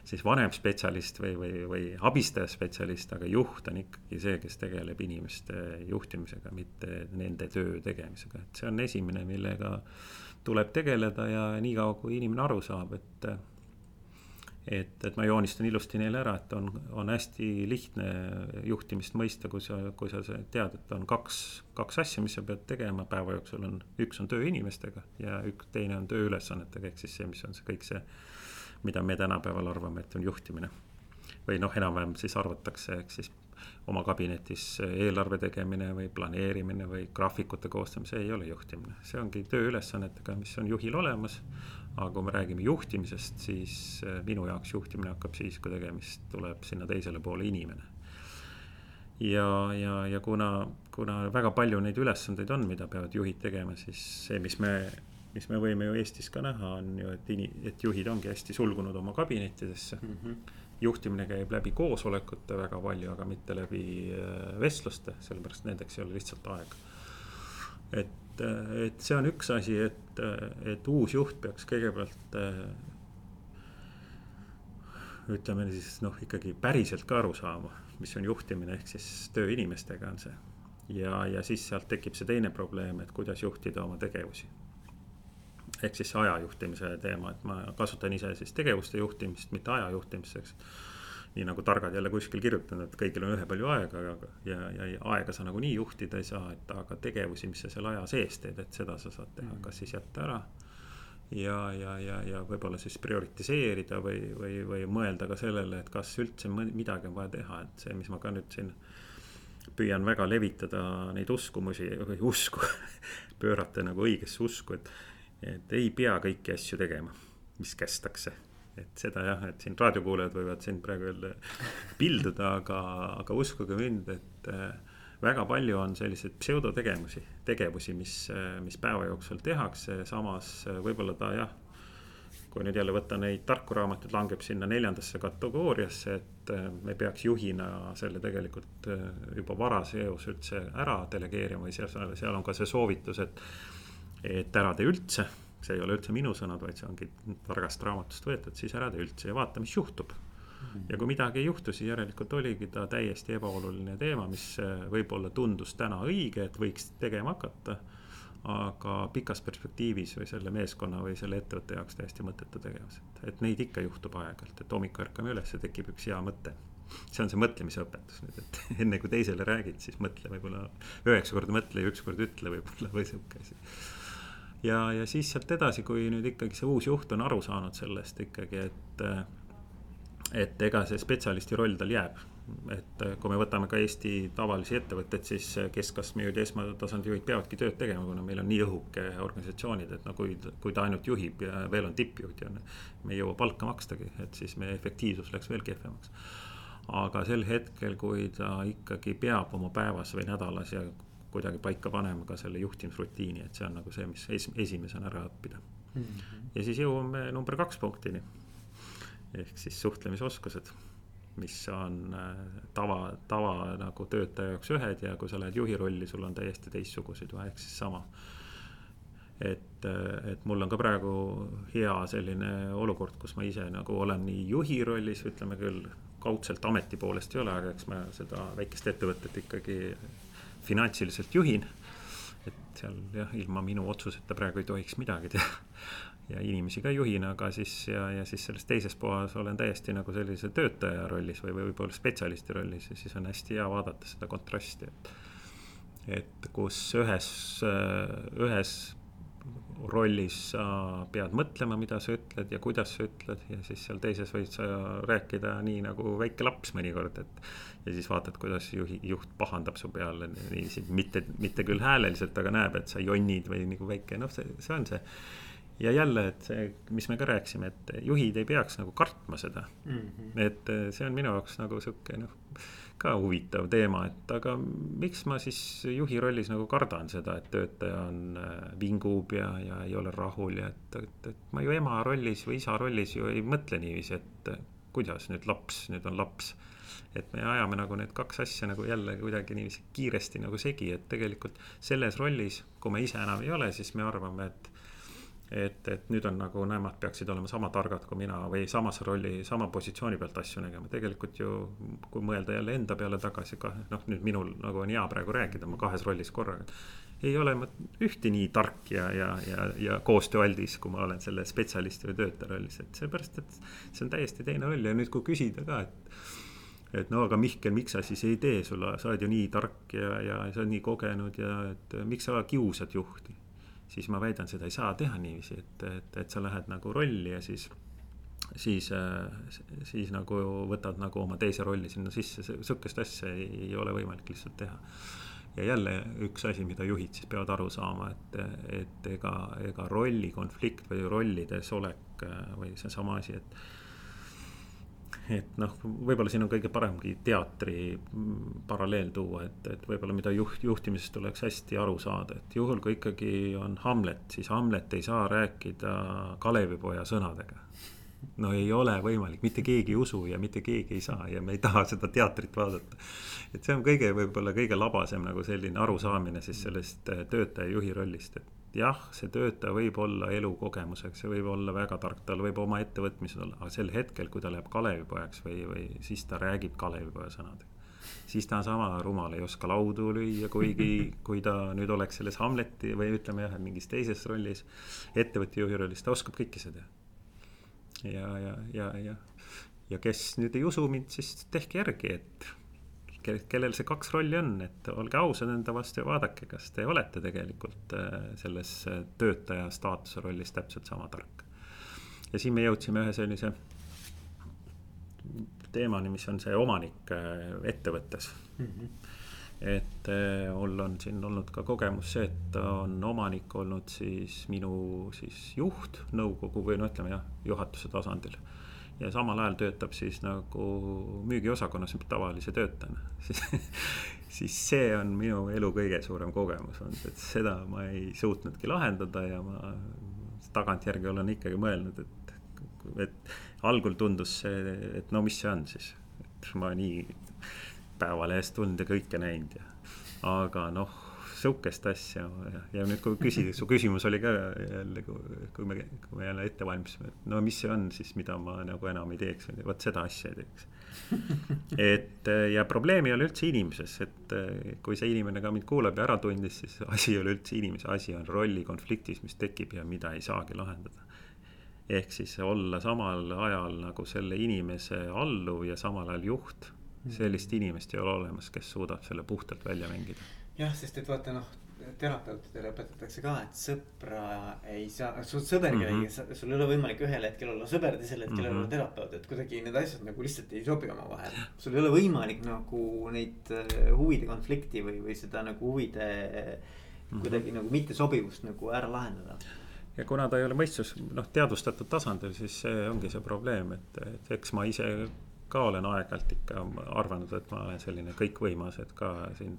[SPEAKER 2] siis vanem spetsialist või, või, või abistaja spetsialist, aga juht on ikkagi see, kes tegeleb inimeste juhtimisega, mitte nende töö tegemisega, et see on esimene, millega tuleb tegeleda ja niikaua, kui inimene aru saab, et et, et ma joonistan ilusti neile ära, et on, on hästi lihtne juhtimist mõista, kui sa, kui sa tead, et on kaks, kaks asja, mis sa pead tegema. Päeva jooksul on, üks on töö inimestega ja üks teine on tööülesannetega, ehk siis see, mis on see kõik see mida me tänapäeval arvame, et on juhtimine. või noh, enam-vähem siis arvatakse, ehk siis oma kabinetis eelarve tegemine või planeerimine või graafikute koostamine, see ei ole juhtimine, see ongi tööülesannetega, mis on juhil olemas. aga kui me räägime juhtimisest, siis eh, minu jaoks juhtimine hakkab siis, kui tegemist tuleb sinna teisele poole inimene. ja, ja, ja kuna, kuna väga palju neid ülesandeid on, mida peavad juhid tegema, siis see, mis me mis me võime ju Eestis ka näha, on ju, et ini-, et juhid ongi hästi sulgunud oma kabinettidesse mm. -hmm. juhtimine käib läbi koosolekute väga palju, aga mitte läbi äh, vestluste, sellepärast nendeks ei ole lihtsalt aega. et, äh, et see on üks asi, et, äh, et uus juht peaks kõigepealt ütleme siis noh, ikkagi päriselt ka aru saama, mis on juhtimine, ehk siis töö inimestega on see. ja, ja siis sealt tekib see teine probleem, et kuidas juhtida oma tegevusi ehk siis aja juhtimise teema, et ma kasutan ise siis tegevuste juhtimist, mitte aja juhtimist, eks. nii nagu targad jälle kuskil kirjutanud, et kõigil on ühepalju aega ja, ja, ja aega sa nagunii juhtida ei saa, et aga tegevusi, mis sa seal aja sees teed, et seda sa saad teha, kas siis jätta ära. ja, ja, ja, ja võib-olla siis prioritiseerida või, või, või mõelda ka sellele, et kas üldse midagi on vaja teha, et see, mis ma ka nüüd siin püüan väga levitada neid uskumusi või usku (laughs) pöörata nagu õigesse usku, et et ei pea kõiki asju tegema, mis kästakse. et seda jah, et siin raadiokuulajad võivad siin praegu jälle pilduda, aga, aga uskuge mind, et äh, väga palju on selliseid pseudotegevusi, tegevusi, mis, mis päeva jooksul tehakse, samas võib-olla ta jah kui nüüd jälle võtta neid tarku raamatuid, langeb sinna neljandasse kategooriasse, et äh, me peaks juhina selle tegelikult äh, juba varas eos üldse ära delegeerima või seal, seal on ka see soovitus, et. Et ära tee üldse, see ei ole üldse minu sõnad, vaid see ongi targast raamatust võetud, siis ära tee üldse ja vaata, mis juhtub. Ja kui midagi ei juhtu, siis järelikult oligi ta täiesti ebaoluline teema, mis äh, võib-olla tundus täna õige, et võiks tegema hakata. Aga pikas perspektiivis või selle meeskonna või selle ettevõtte jaoks täiesti mõttetu tegevus, et, et neid ikka juhtub aeg-ajalt, et hommikul ärkame üles ja tekib üks hea mõte. see on see mõtlemise õpetus nüüd, et (laughs) enne kui teisele räägid, siis mõtle võib-olla üheksa korda mõtle ja üks kord ütle võib-olla või sihuke asi. Ja, ja siis sealt edasi, kui nüüd ikkagi see uus juht on aru saanud sellest ikkagi, et, et ega see spetsialisti roll tal jääb et äh, kui me võtame ka Eesti tavalisi ettevõtteid, siis äh, keskastme ja esmatasandi juhid peavadki tööd tegema, kuna meil on nii õhuke organisatsioonid, et no kui, kui ta ainult juhib ja veel on tippjuht ja me ei jõua palka makstagi, et siis meie efektiivsus läks veel kehvemaks. aga sel hetkel, kui ta ikkagi peab oma päevas või nädalas ja kuidagi paika panema ka selle juhtimisrutiini, et see on nagu see, mis es, esimesena ära õppida mm. -hmm. ja siis jõuame number kaks punktini. ehk siis suhtlemisoskused mis on äh, tava, tava nagu töötaja jaoks ühed ja kui sa lähed juhi rolli, sul on täiesti teistsugused ehk siis sama. et, äh, et mul on ka praegu hea selline olukord, kus ma ise nagu olen nii juhi rollis, ütleme küll kaudselt ameti poolest ei ole, aga eks ma seda väikest ettevõtet ikkagi finantsiliselt juhin. et seal jah, ilma minu otsuseta praegu ei tohiks midagi teha ja inimesi ka juhin, aga siis ja, ja siis selles teises kohas olen täiesti nagu sellise töötaja rollis või, või võib-olla spetsialisti rollis ja siis on hästi hea vaadata seda kontrasti, et. et kus ühes, ühes rollis sa pead mõtlema, mida sa ütled ja kuidas sa ütled ja siis seal teises võid sa rääkida nii nagu väike laps mõnikord, et. ja siis vaatad, kuidas juhi, juht pahandab su peale niiviisi, mitte, mitte küll hääleliselt, aga näeb, et sa jonnid või nagu väike, noh, see, see on see ja jälle, et see, mis me ka rääkisime, et juhid ei peaks nagu kartma seda mm. -hmm. et see on minu jaoks nagu sihuke noh, ka huvitav teema, et aga miks ma siis juhi rollis nagu kardan seda, et töötaja on, eh, vingub ja, ja ei ole rahul ja et, et, et ma ju ema rollis või isa rollis ju ei mõtle niiviisi, et eh, kuidas nüüd laps, nüüd on laps. Et me ajame nagu need kaks asja nagu jälle kuidagi niiviisi kiiresti nagu segi, et tegelikult selles rollis, kui me ise enam ei ole, siis me arvame, et et, et nüüd on nagu nemad peaksid olema sama targad kui mina või samas rolli, sama positsiooni pealt asju nägema, tegelikult ju. kui mõelda jälle enda peale tagasi noh, nüüd minul nagu on hea praegu rääkida, ma kahes rollis korraga. ei ole ma ühte nii tark ja, ja, ja, ja koostööaldis, kui ma olen selle spetsialisti või töötaja rollis, et seepärast, et see on täiesti teine roll ja nüüd, kui küsida ka, et et no aga Mihkel, miks sa siis ei tee, sul, sa oled ju nii tark ja, ja sa oled nii kogenud ja et miks sa kiusad juhti siis ma väidan, seda ei saa teha niiviisi, et, et, et sa lähed nagu rolli ja siis siis, siis nagu võtad nagu oma teise rolli sinna sisse, sihukest asja ei, ei ole võimalik lihtsalt teha. ja jälle üks asi, mida juhid siis peavad aru saama, et, et ega, ega rollikonflikt või rollides olek või seesama asi, et et noh, võib-olla siin on kõige paremgi teatri mm, paralleel tuua, et, et võib-olla mida juht, juhtimisest tuleks hästi aru saada, et juhul, kui ikkagi on Hamlet, siis Hamlet ei saa rääkida Kalevipoja sõnadega. no ei ole võimalik, mitte keegi ei usu ja mitte keegi ei saa ja me ei taha (laughs) seda teatrit vaadata. et see on kõige, võib-olla kõige labasem nagu selline arusaamine siis sellest töötaja juhi rollist, et jah, see töötaja võib olla elukogemuseks, see võib olla väga tark, tal võib oma ettevõtmised olla, aga sel hetkel, kui ta läheb Kalevipojaks või, või siis ta räägib Kalevipoja sõnadega. siis ta on sama rumal, ei oska laudu lüüa, kuigi, (laughs) kui ta nüüd oleks selles Hamleti või ütleme jah, mingis teises rollis, ettevõtte juhi rollis, ta oskab kõike seda. ja, ja, ja, ja, ja kes nüüd ei usu mind, siis tehke järgi, et kellel see kaks rolli on, et olge ausad enda vastu ja vaadake, kas te olete tegelikult äh, selles äh, töötaja staatuse rollis täpselt sama tark. ja siin me jõudsime ühe sellise teemani, mis on see omanik äh, ettevõttes mm. -hmm et mul on siin olnud ka kogemus see, et on omanik olnud siis minu siis juht nõukogu või no ütleme jah, juhatuse tasandil ja samal ajal töötab siis nagu müügiosakonnas tavalise töötajana. (laughs) Siis, see on minu elu kõige suurem kogemus olnud, et seda ma ei suutnudki lahendada ja ma tagantjärgi olen ikkagi mõelnud, et, et algul tundus see, et no mis see on siis, et ma nii Päevalehest tulnud ja kõike näinud ja, aga noh sihukest asja ja, ja nüüd, kui küsida, su küsimus oli ka jälle, kui me, kui me jälle ette valmistasime, et no mis see on siis, mida ma nagu enam ei teeks, vot seda asja ei teeks. (laughs) et ja probleem ei ole üldse inimeses, et kui see inimene ka mind kuulab ja ära tundis, siis asi ei ole üldse inimese, asi on rollikonfliktis, mis tekib ja mida ei saagi lahendada ehk siis olla samal ajal nagu selle inimese alluv ja samal ajal juht. sellist inimest ei ole olemas, kes suudab selle puhtalt välja mängida
[SPEAKER 1] jah, sest et vaata noh, terapeutidele õpetatakse ka, et sõpra ei saa, sul sõber mm, -hmm. kellegagi, sul ei ole võimalik ühel hetkel olla sõber, teisel hetkel mm -hmm. olla terapeut, et kuidagi need asjad nagu lihtsalt ei sobi omavahel. sul ei ole võimalik nagu neid äh, huvide konflikti või, või seda nagu huvide mm -hmm. kuidagi nagu mittesobivust nagu ära lahendada
[SPEAKER 2] ja kuna ta ei ole mõistus, noh, teadvustatud tasandil, siis see ongi see probleem, et, et eks ma ise ka olen aeg-ajalt ikka arvanud, et ma olen selline kõikvõimas, et ka siin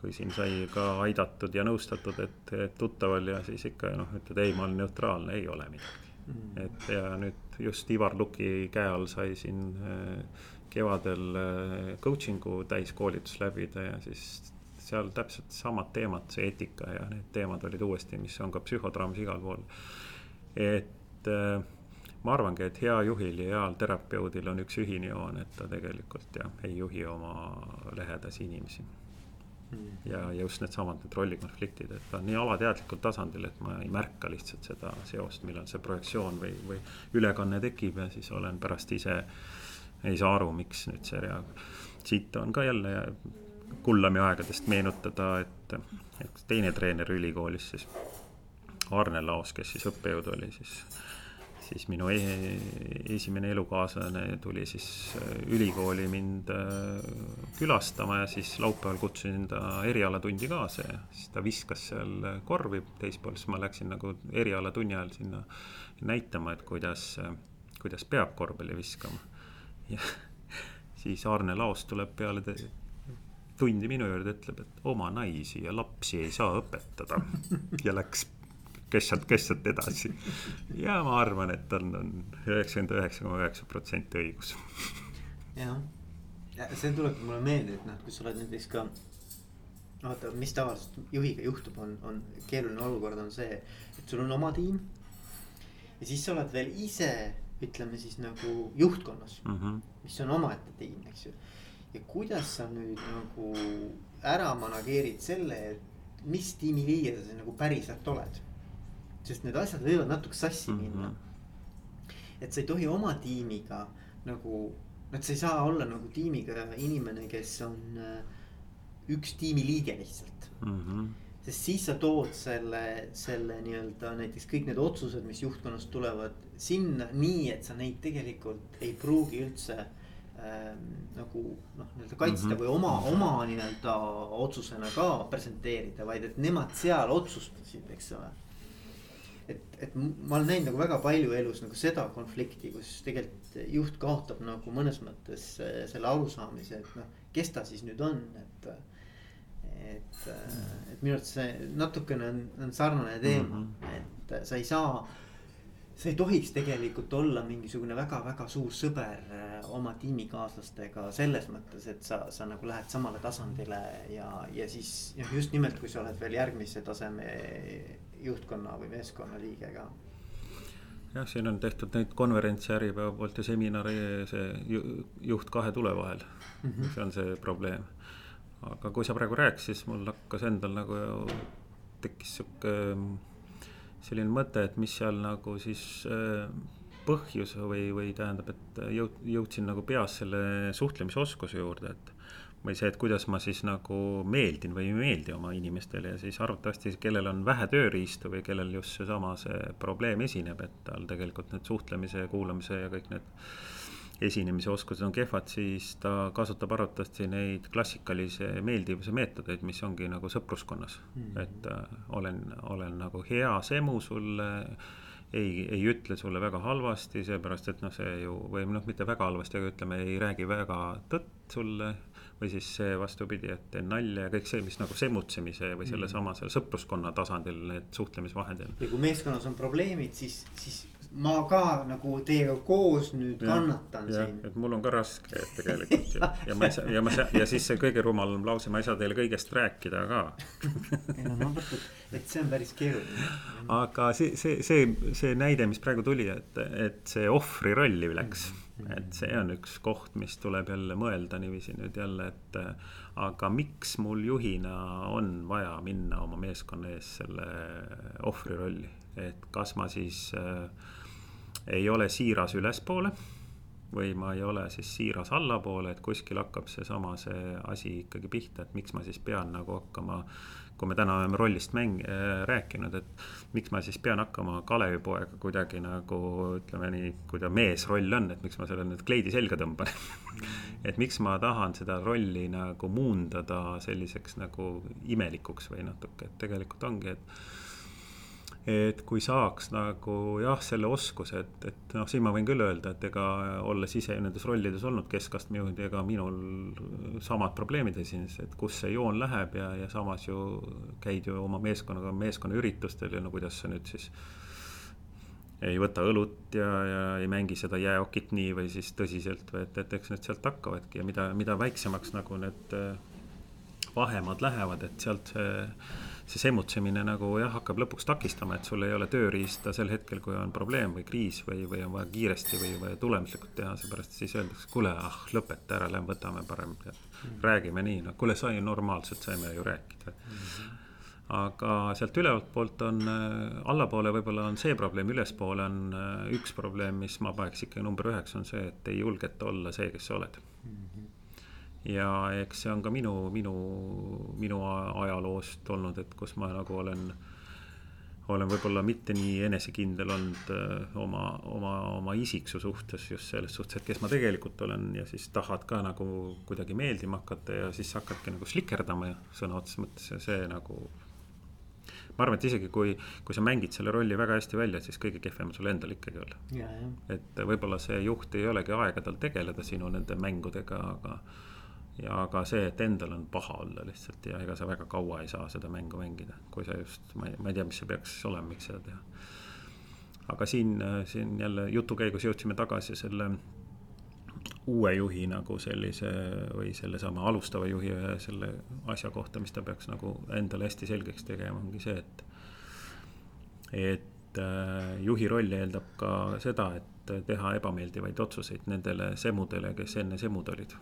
[SPEAKER 2] kui siin sai ka aidatud ja nõustatud, et, et tuttaval ja siis ikka noh, ütled ei, ma olen neutraalne, ei ole midagi mm.. et ja nüüd just Ivar Luki käe all sai siin äh, kevadel äh, coaching'u täiskoolitus läbida ja siis seal täpselt samad teemad, see eetika ja need teemad olid uuesti, mis on ka psühhodraamis igal pool. et äh, ma arvangi, et hea juhil ja heal terapeudil on üks ühine joon, et ta tegelikult jah, ei juhi oma lähedasi inimesi. Ja, ja just needsamad need rollikonfliktid, et ta on nii alateadlikul tasandil, et ma ei märka lihtsalt seda seost, millal see projektsioon või, või ülekanne tekib ja siis olen pärast ise. ei saa aru, miks nüüd see rea-, siit on ka jälle Kullami aegadest meenutada, et, et teine treener ülikoolis siis. Arne Laos, kes siis õppejõud oli, siis siis minu e esimene elukaaslane tuli siis äh, ülikooli mind äh, külastama ja siis laupäeval kutsusin ta erialatundi kaasa ja siis ta viskas seal korvi teispool, siis ma läksin nagu erialatunni ajal sinna näitama, et kuidas, kuidas peab korvpalli viskama. ja (laughs) siis Arne Laos tuleb peale tundi minu juurde, ütleb, et oma naisi ja lapsi ei saa õpetada (laughs) ja läks kestnud, kestnud edasi. ja ma arvan, et on, on üheksakümmend üheksa koma üheksa protsenti õigus.
[SPEAKER 1] jah, ja see tulebki mulle meelde, et noh, kui sa oled näiteks ka. vaata, mis tavaliselt juhiga juhtub, on, on keeruline olukord on see, et sul on oma tiim. ja siis sa oled veel ise, ütleme siis nagu juhtkonnas mm, -hmm. mis on omaette tiim, eks ju. ja kuidas sa nüüd nagu ära manageerid selle, et mis tiimiliige sa siis nagu päriselt oled sest need asjad võivad natuke sassi mm -hmm. minna. et sa ei tohi oma tiimiga nagu, et sa ei saa olla nagu tiimiga inimene, kes on äh, üks tiimiliige lihtsalt mm. -hmm sest siis sa tood selle, selle nii-öelda näiteks kõik need otsused, mis juhtkonnast tulevad sinna nii, et sa neid tegelikult ei pruugi üldse ähm, nagu noh, nii-öelda kaitsta mm -hmm. või oma, oma nii-öelda otsusena ka presenteerida, vaid et nemad seal otsustasid, eks ole et, ma olen näinud nagu väga palju elus nagu seda konflikti, kus tegelikult juht kaotab nagu mõnes mõttes äh, selle arusaamise, et noh, kes ta siis nüüd on, et. et, äh, et minu arvates see natukene on, on sarnane teema mm, -hmm. et sa ei saa. sa ei tohiks tegelikult olla mingisugune väga-väga suur sõber äh, oma tiimikaaslastega selles mõttes, et sa, sa nagu lähed samale tasandile ja, ja siis noh, just nimelt, kui sa oled veel järgmise taseme juhtkonna või meeskonna liige ka
[SPEAKER 2] jah, siin on tehtud neid konverentse Äripäeva poolt ja seminari see juht kahe tule vahel mm. -hmm. see on see probleem. aga kui sa praegu rääkisid, siis mul hakkas endal nagu tekkis sihuke selline mõte, et mis seal nagu siis äh, põhjus või, või tähendab, et jõud-, jõudsin nagu peas selle suhtlemisoskuse juurde, et või see, et kuidas ma siis nagu meeldin või ei meeldi oma inimestele ja siis arvatavasti, kellel on vähe tööriistu või kellel just seesama see probleem esineb, et tal tegelikult need suhtlemise ja kuulamise ja kõik need esinemise oskused on kehvad, siis ta kasutab arvatavasti neid klassikalisi meeldivuse meetodeid, mis ongi nagu sõpruskonnas mm. -hmm. et äh, olen, olen nagu hea semu sulle ei, ei ütle sulle väga halvasti, seepärast et noh, see ju või noh, mitte väga halvasti, aga ütleme, ei räägi väga tõtt sulle või siis see vastupidi, et teen nalja ja kõik see, mis nagu semutsemise või sellesama mm. selle sõpruskonna tasandil need suhtlemisvahendid.
[SPEAKER 1] ja kui meeskonnas on probleemid, siis, siis ma ka nagu teiega koos nüüd ja, kannatan ja, siin.
[SPEAKER 2] et mul on ka raske tegelikult ja, (laughs) ja ma ei saa ja ma saa ja siis see kõige rumalam lause, ma ei saa teile kõigest rääkida ka (laughs)
[SPEAKER 1] ei no ma mõtlen, et see on päris keeruline.
[SPEAKER 2] aga see, see, see, see näide, mis praegu tuli, et, et see ohvri rolli läks mm. -hmm et see on üks koht, mis tuleb jälle mõelda niiviisi nüüd jälle, et aga miks mul juhina on vaja minna oma meeskonna ees selle ohvri rolli, et kas ma siis äh, ei ole siiras ülespoole või ma ei ole siis siiras allapoole, et kuskil hakkab seesama see asi ikkagi pihta, et miks ma siis pean nagu hakkama kui me täna oleme rollist mäng- äh,, rääkinud, et miks ma siis pean hakkama Kalevipoega kuidagi nagu ütleme nii, kui ta meesroll on, et miks ma selle nüüd kleidi selga tõmban. (laughs) Et miks ma tahan seda rolli nagu muundada selliseks nagu imelikuks või natuke, et tegelikult ongi, et et kui saaks nagu jah, selle oskuse, et, et noh, siin ma võin küll öelda, et ega olles ise nendes rollides olnud keskastme juhid, ega minul samad probleemid esines, et kus see joon läheb ja, ja samas ju käid ju oma meeskonnaga meeskonnaüritustel ja no kuidas sa nüüd siis ei võta õlut ja, ja ei mängi seda jääokit nii või siis tõsiselt või et, et eks need sealt hakkavadki ja mida, mida väiksemaks nagu need vahemaad lähevad, et sealt see see semutsemine nagu jah, hakkab lõpuks takistama, et sul ei ole tööriista sel hetkel, kui on probleem või kriis või, või on vaja kiiresti või vaja tulemuslikult teha, seepärast siis öeldakse, kuule, ah lõpeta ära, lähme võtame parem mm., räägime nii, no kuule, sai normaalselt saime ju rääkida mm. -hmm aga sealt ülevalt poolt on äh,, allapoole võib-olla on see probleem, ülespoole on äh, üks probleem, mis ma paneks ikkagi number üheks, on see, et ei julgeta olla see, kes sa oled mm. Ja eks see on ka minu, minu, minu ajaloost olnud, et kus ma nagu olen, olen võib-olla mitte nii enesekindel olnud äh, oma, oma, oma isiksuse suhtes just selles suhtes, et kes ma tegelikult olen ja siis tahad ka nagu kuidagi meeldima hakata ja siis hakkadki nagu slikerdama ja sõna otseses mõttes ja see nagu ma arvan, et isegi kui, kui sa mängid selle rolli väga hästi välja, siis kõige kehvem sul endal ikkagi olla. et võib-olla see juht ei olegi aega tal tegeleda sinu nende mängudega, aga ja ka see, et endal on paha olla lihtsalt ja ega sa väga kaua ei saa seda mängu mängida, kui sa just, ma ei, ma ei tea, mis see peaks olema, miks seda teha. aga siin, siin jälle jutu käigus jõudsime tagasi selle uue juhi nagu sellise või sellesama alustava juhi ühe selle asja kohta, mis ta peaks nagu endale hästi selgeks tegema, ongi see, et. et äh, juhi roll eeldab ka seda, et teha ebameeldivaid otsuseid nendele semudele, kes enne semud olid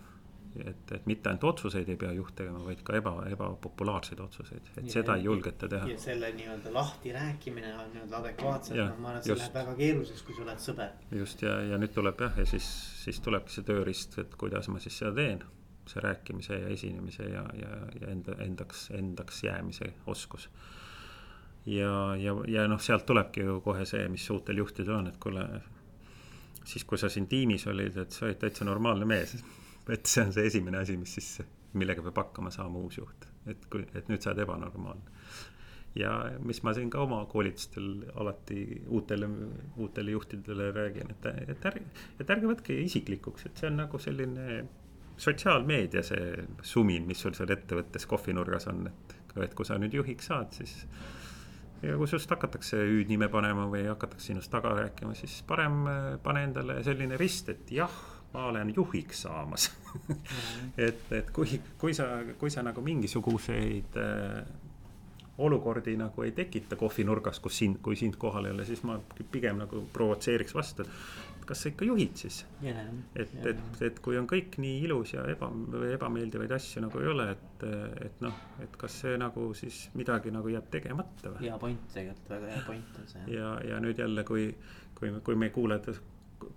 [SPEAKER 2] et, et mitte ainult otsuseid ei pea juht tegema, vaid ka eba, ebapopulaarseid otsuseid, et ja, seda ei julgeta teha.
[SPEAKER 1] ja selle nii-öelda lahti rääkimine on nii-öelda adekvaatselt, noh ma arvan, et see läheb väga keeruliseks, kui sa oled sõber.
[SPEAKER 2] just ja, ja nüüd tuleb jah, ja siis, siis tulebki see tööriist, et kuidas ma siis seda teen. see rääkimise ja esinemise ja, ja, ja enda, endaks, endaks jäämise oskus. ja, ja, ja noh, sealt tulebki ju kohe see, mis uutel juhtidel on, et kuule siis, kui sa siin tiimis olid, et sa olid täitsa normaalne mees (laughs) (laughs) et see on see esimene asi, mis siis, millega peab hakkama saama uus juht, et kui, et nüüd sa oled ebanormaalne. ja mis ma siin ka oma koolitustel alati uutele, uutele juhtidele räägin, et, et ärge, et ärge võtke isiklikuks, et see on nagu selline sotsiaalmeedia see sumin, mis sul seal ettevõttes kohvinurgas on, et, et kui sa nüüd juhiks saad, siis ja kui sinust hakatakse hüüdnime panema või hakatakse sinust taga rääkima, siis parem pane endale selline rist, et jah ma olen juhiks saamas (laughs) et, et kui, kui sa, kui sa nagu mingisuguseid äh, olukordi nagu ei tekita kohvinurgas, kus sind, kui sind kohal ei ole, siis ma pigem nagu provotseeriks vastu. kas sa ikka juhid siis
[SPEAKER 1] yeah,?
[SPEAKER 2] et yeah., et, et kui on kõik nii ilus ja eba, ebameeldivaid asju nagu ei ole, et, et noh, et kas see nagu siis midagi nagu jääb tegemata
[SPEAKER 1] või? hea point tegelikult, väga hea point on see.
[SPEAKER 2] ja, ja nüüd jälle, kui, kui, kui meie kuulajad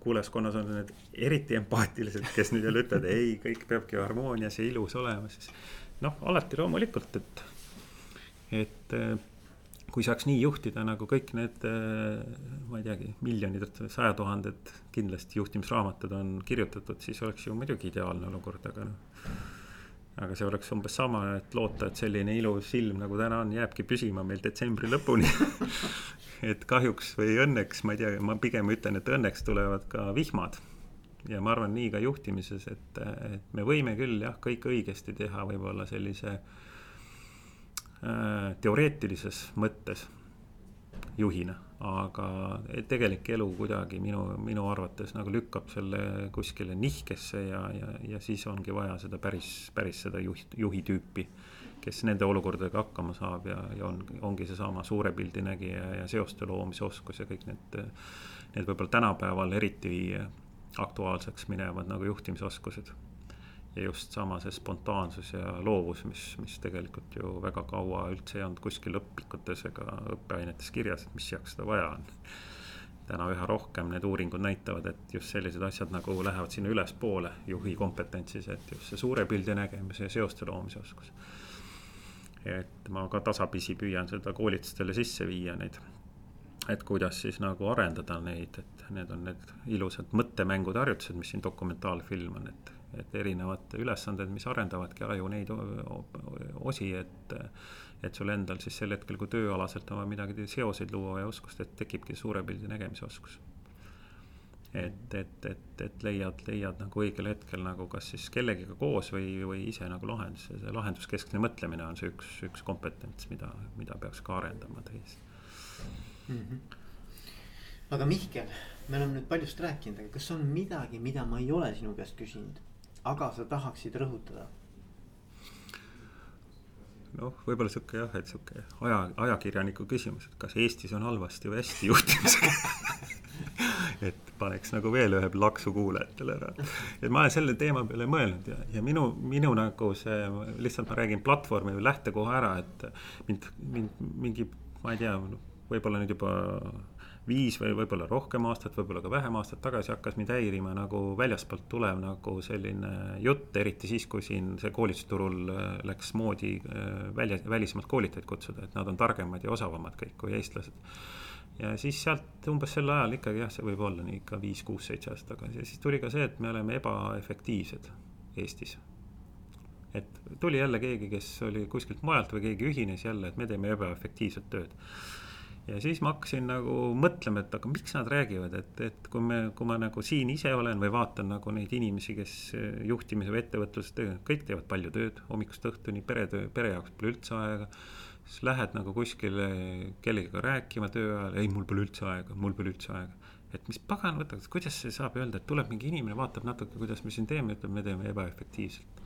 [SPEAKER 2] kuulajaskonnas on need eriti empaatilised, kes nüüd jälle ütlevad, ei, kõik peabki harmoonias ja ilus olema, siis noh, alati loomulikult, et, et eh, kui saaks nii juhtida nagu kõik need, eh, ma ei teagi, miljonid, sajad tuhanded kindlasti juhtimisraamatud on kirjutatud, siis oleks ju muidugi ideaalne olukord, aga noh. Aga see oleks umbes sama, et loota, et selline ilus ilm nagu täna on, jääbki püsima meil detsembri lõpuni (laughs) et kahjuks või õnneks, ma ei tea, ma pigem ütlen, et õnneks tulevad ka vihmad. ja ma arvan nii ka juhtimises, et, et me võime küll jah, kõik õigesti teha, võib-olla sellise äh, teoreetilises mõttes juhina aga tegelik elu kuidagi minu, minu arvates nagu lükkab selle kuskile nihkesse ja, ja, ja siis ongi vaja seda päris, päris seda juht, juhi tüüpi. kes nende olukordadega hakkama saab ja, ja on, ongi seesama suure pildi nägija ja seoste loomise oskus ja kõik need, need võib-olla tänapäeval eriti aktuaalseks minevad nagu juhtimisoskused ja just sama see spontaansus ja loovus, mis, mis tegelikult ju väga kaua üldse ei olnud kuskil õpikutes ega õppeainetes kirjas, et mis jaoks seda vaja on. täna üha rohkem need uuringud näitavad, et just sellised asjad nagu lähevad sinna ülespoole juhi kompetentsis, et just see suure pildi nägemise ja seoste loomise oskus. et ma ka tasapisi püüan seda koolitustele sisse viia neid et kuidas siis nagu arendada neid, et need on need ilusad mõttemängude harjutused, mis siin dokumentaalfilm on, et et erinevad ülesanded, mis arendavadki aju neid osi, et. et sul endal siis sel hetkel, kui tööalaselt on vaja midagi seoseid luua ja oskust, et tekibki suure pildi nägemise oskus. et, et, et, et leiad, leiad nagu õigel hetkel nagu kas siis kellegiga koos või, või ise nagu lahendus, see lahenduskeskne mõtlemine on see üks, üks kompetents, mida, mida peaks ka arendama täis mm.
[SPEAKER 1] -hmm aga Mihkel, me oleme nüüd paljust rääkinud, aga kas on midagi, mida ma ei ole sinu käest küsinud, aga sa tahaksid rõhutada?
[SPEAKER 2] noh, võib-olla sihuke jah, et sihuke aja, ajakirjaniku küsimus, et kas Eestis on halvasti või hästi juhtimisega (laughs) et paneks nagu veel ühe laksu kuulajatele ära. et ma olen selle teema peale mõelnud ja, ja minu, minu nagu see, lihtsalt ma räägin platvormi või lähtekoha ära, et mind, mind mingi, ma ei tea, võib-olla nüüd juba viis või võib-olla rohkem aastat, võib-olla ka vähem aastat tagasi hakkas mind häirima nagu väljaspoolt tulev nagu selline jutt, eriti siis, kui siin see koolitusturul äh, läks moodi äh, välja, välismaalt koolitajaid kutsuda, et nad on targemad ja osavamad kõik kui eestlased. ja siis sealt umbes sel ajal ikkagi jah, see võib olla nii ikka viis, kuus, seitse aastat tagasi ja siis tuli ka see, et me oleme ebaefektiivsed Eestis et tuli jälle keegi, kes oli kuskilt mujalt või keegi ühines jälle, et me teeme ebaefektiivset tööd ja siis ma hakkasin nagu mõtlema, et aga miks nad räägivad, et, et kui me, kui ma nagu siin ise olen või vaatan nagu neid inimesi, kes juhtimise või ettevõtluses teevad, kõik teevad palju tööd hommikust õhtuni, peretöö, pere jaoks pole üldse aega. siis lähed nagu kuskile kellegagi rääkima töö ajal, ei, mul pole üldse aega, mul pole üldse aega. et mis pagan võtaks, kuidas see saab öelda, et tuleb mingi inimene, vaatab natuke, kuidas me siin teeme, ütleb, me teeme ebaefektiivselt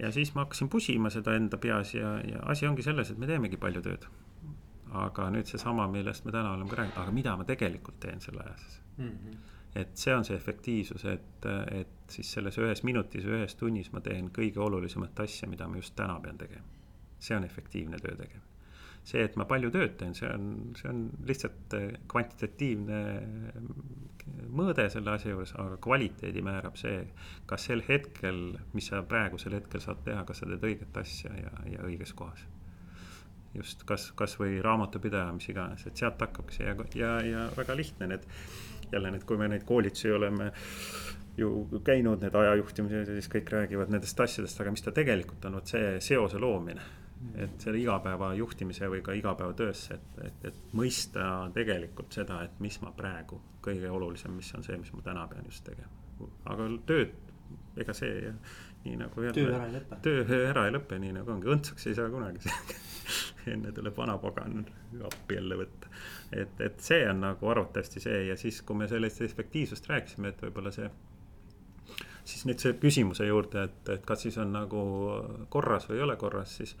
[SPEAKER 2] ja siis ma hakkasin pusima seda enda peas ja, ja asi ongi selles, et me teemegi palju tööd aga nüüd seesama, millest me täna oleme ka rääkinud, aga mida ma tegelikult teen selle aja sees mm. -hmm. et see on see efektiivsus, et, et siis selles ühes minutis, ühes tunnis ma teen kõige olulisemat asja, mida ma just täna pean tegema. see on efektiivne töö tegemine. see, et ma palju tööd teen, see on, see on lihtsalt kvantitatiivne mõõde selle asja juures, aga kvaliteedi määrab see, kas sel hetkel, mis sa praegusel hetkel saad teha, kas sa teed õiget asja ja, ja õiges kohas just kas, kasvõi raamatupidaja, mis iganes, et sealt hakkabki see ja, ja, ja väga lihtne need. jälle need, kui me neid koolitusi oleme ju käinud, need ajajuhtimised ja siis kõik räägivad nendest asjadest, aga mis ta tegelikult on, vot see seose loomine. et selle igapäeva juhtimise või ka igapäevatöösse, et, et, et mõista tegelikult seda, et mis ma praegu, kõige olulisem, mis on see, mis ma täna pean just tegema. aga tööd, ega see nii nagu.
[SPEAKER 1] töö ära ei lõpe.
[SPEAKER 2] töö ära ei lõpe, nii nagu ongi, õndsaks ei saa kunagi (laughs) enne tuleb vanapagan appi jälle võtta. et, et see on nagu arvatavasti see ja siis, kui me sellest efektiivsust rääkisime, et võib-olla see. siis nüüd see küsimuse juurde, et, et kas siis on nagu korras või ei ole korras, siis.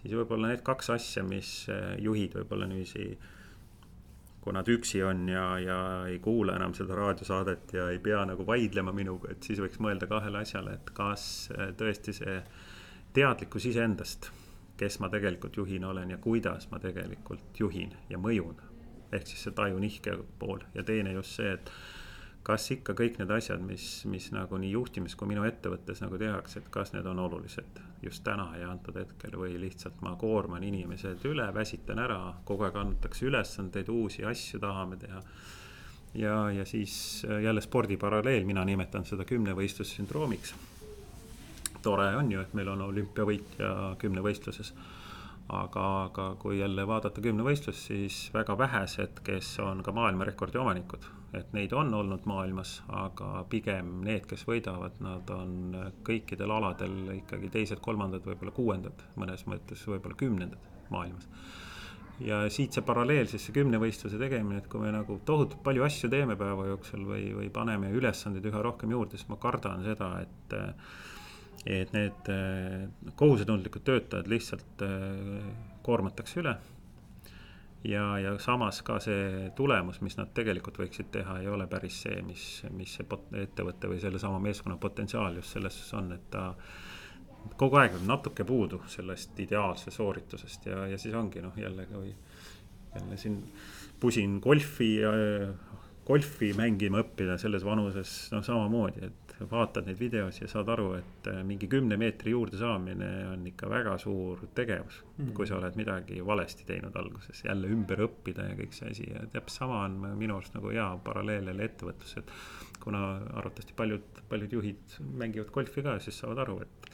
[SPEAKER 2] siis võib-olla need kaks asja, mis juhid võib-olla niiviisi kui nad üksi on ja, ja ei kuula enam seda raadiosaadet ja ei pea nagu vaidlema minuga, et siis võiks mõelda kahele asjale, et kas tõesti see teadlikkus iseendast kes ma tegelikult juhina olen ja kuidas ma tegelikult juhin ja mõjun. ehk siis see tajunihke pool ja teine just see, et kas ikka kõik need asjad, mis, mis nagu nii juhtimis kui minu ettevõttes nagu tehakse, et kas need on olulised just täna ja antud hetkel või lihtsalt ma koorman inimesed üle, väsitan ära, kogu aeg antakse ülesandeid, uusi asju tahame teha. ja, ja siis jälle spordi paralleel, mina nimetan seda kümnevõistlussündroomiks tore on ju, et meil on olümpiavõitja kümnevõistluses aga, aga kui jälle vaadata kümnevõistlust, siis väga vähesed, kes on ka maailmarekordi omanikud. Et neid on olnud maailmas, aga pigem need, kes võidavad, nad on kõikidel aladel ikkagi teised-kolmandad, võib-olla kuuendad, mõnes mõttes võib-olla kümnendad maailmas ja siit see paralleel siis see kümnevõistluse tegemine, et kui me nagu tohutult palju asju teeme päeva jooksul või, või paneme ülesandeid üha rohkem juurde, siis ma kardan seda, et et need äh, kohusetundlikud töötajad lihtsalt äh, koormatakse üle. Ja, ja samas ka see tulemus, mis nad tegelikult võiksid teha, ei ole päris see, mis, mis see ettevõtte või sellesama meeskonna potentsiaal just selles on, et ta kogu aeg on natuke puudu sellest ideaalse sooritusest ja, ja siis ongi noh, jälle jälle siin pusin golfi ja golfi mängima õppida selles vanuses, noh samamoodi, et vaatad neid videosi ja saad aru, et äh, mingi kümne meetri juurde saamine on ikka väga suur tegevus mm. kui sa oled midagi valesti teinud alguses, jälle ümber õppida ja kõik see asi ja täpselt sama on minu arust nagu hea paralleel jälle ettevõtlus, et. kuna arvatavasti paljud, paljud juhid mängivad golfi ka, siis saavad aru, et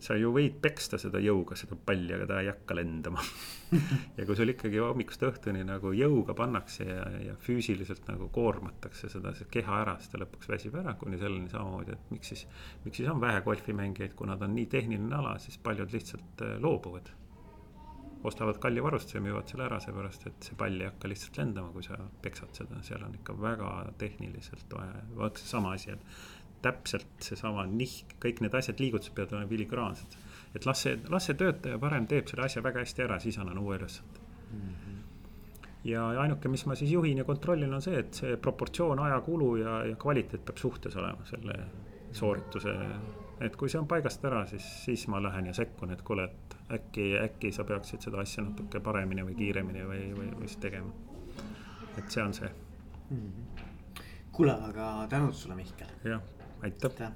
[SPEAKER 2] sa ju võid peksta seda jõuga, seda palli, aga ta ei hakka lendama (laughs) ja kui sul ikkagi hommikust õhtuni nagu jõuga pannakse ja, ja füüsiliselt nagu koormatakse seda keha ära, siis ta lõpuks väsib ära, kuni selleni samamoodi, et miks siis. miks siis on vähe golfimängijaid, kuna ta on nii tehniline ala, siis paljud lihtsalt äh, loobuvad. ostavad kalli varustuse ja müüvad selle ära, seepärast et see pall ei hakka lihtsalt lendama, kui sa peksad seda, seal on ikka väga tehniliselt vaja, vot seesama asi, et täpselt seesama nihk, kõik need asjad, liigutused peavad olema filigraansed. et las see, las see töötaja parem teeb selle asja väga hästi ära, siis annan uue ülesande mm. -hmm. ja ainuke, mis ma siis juhin ja kontrollin, on see, et see proportsioon ajakulu ja, ja kvaliteet peab suhtes olema selle soorituse. et kui see on paigast ära, siis, siis ma lähen ja sekkun, et kuule, et äkki, äkki sa peaksid seda asja natuke paremini või kiiremini või, või, või siis tegema. et see on see mm.
[SPEAKER 1] -hmm. kuule, aga tänud sulle, Mihkel.
[SPEAKER 2] jah
[SPEAKER 1] aitäh.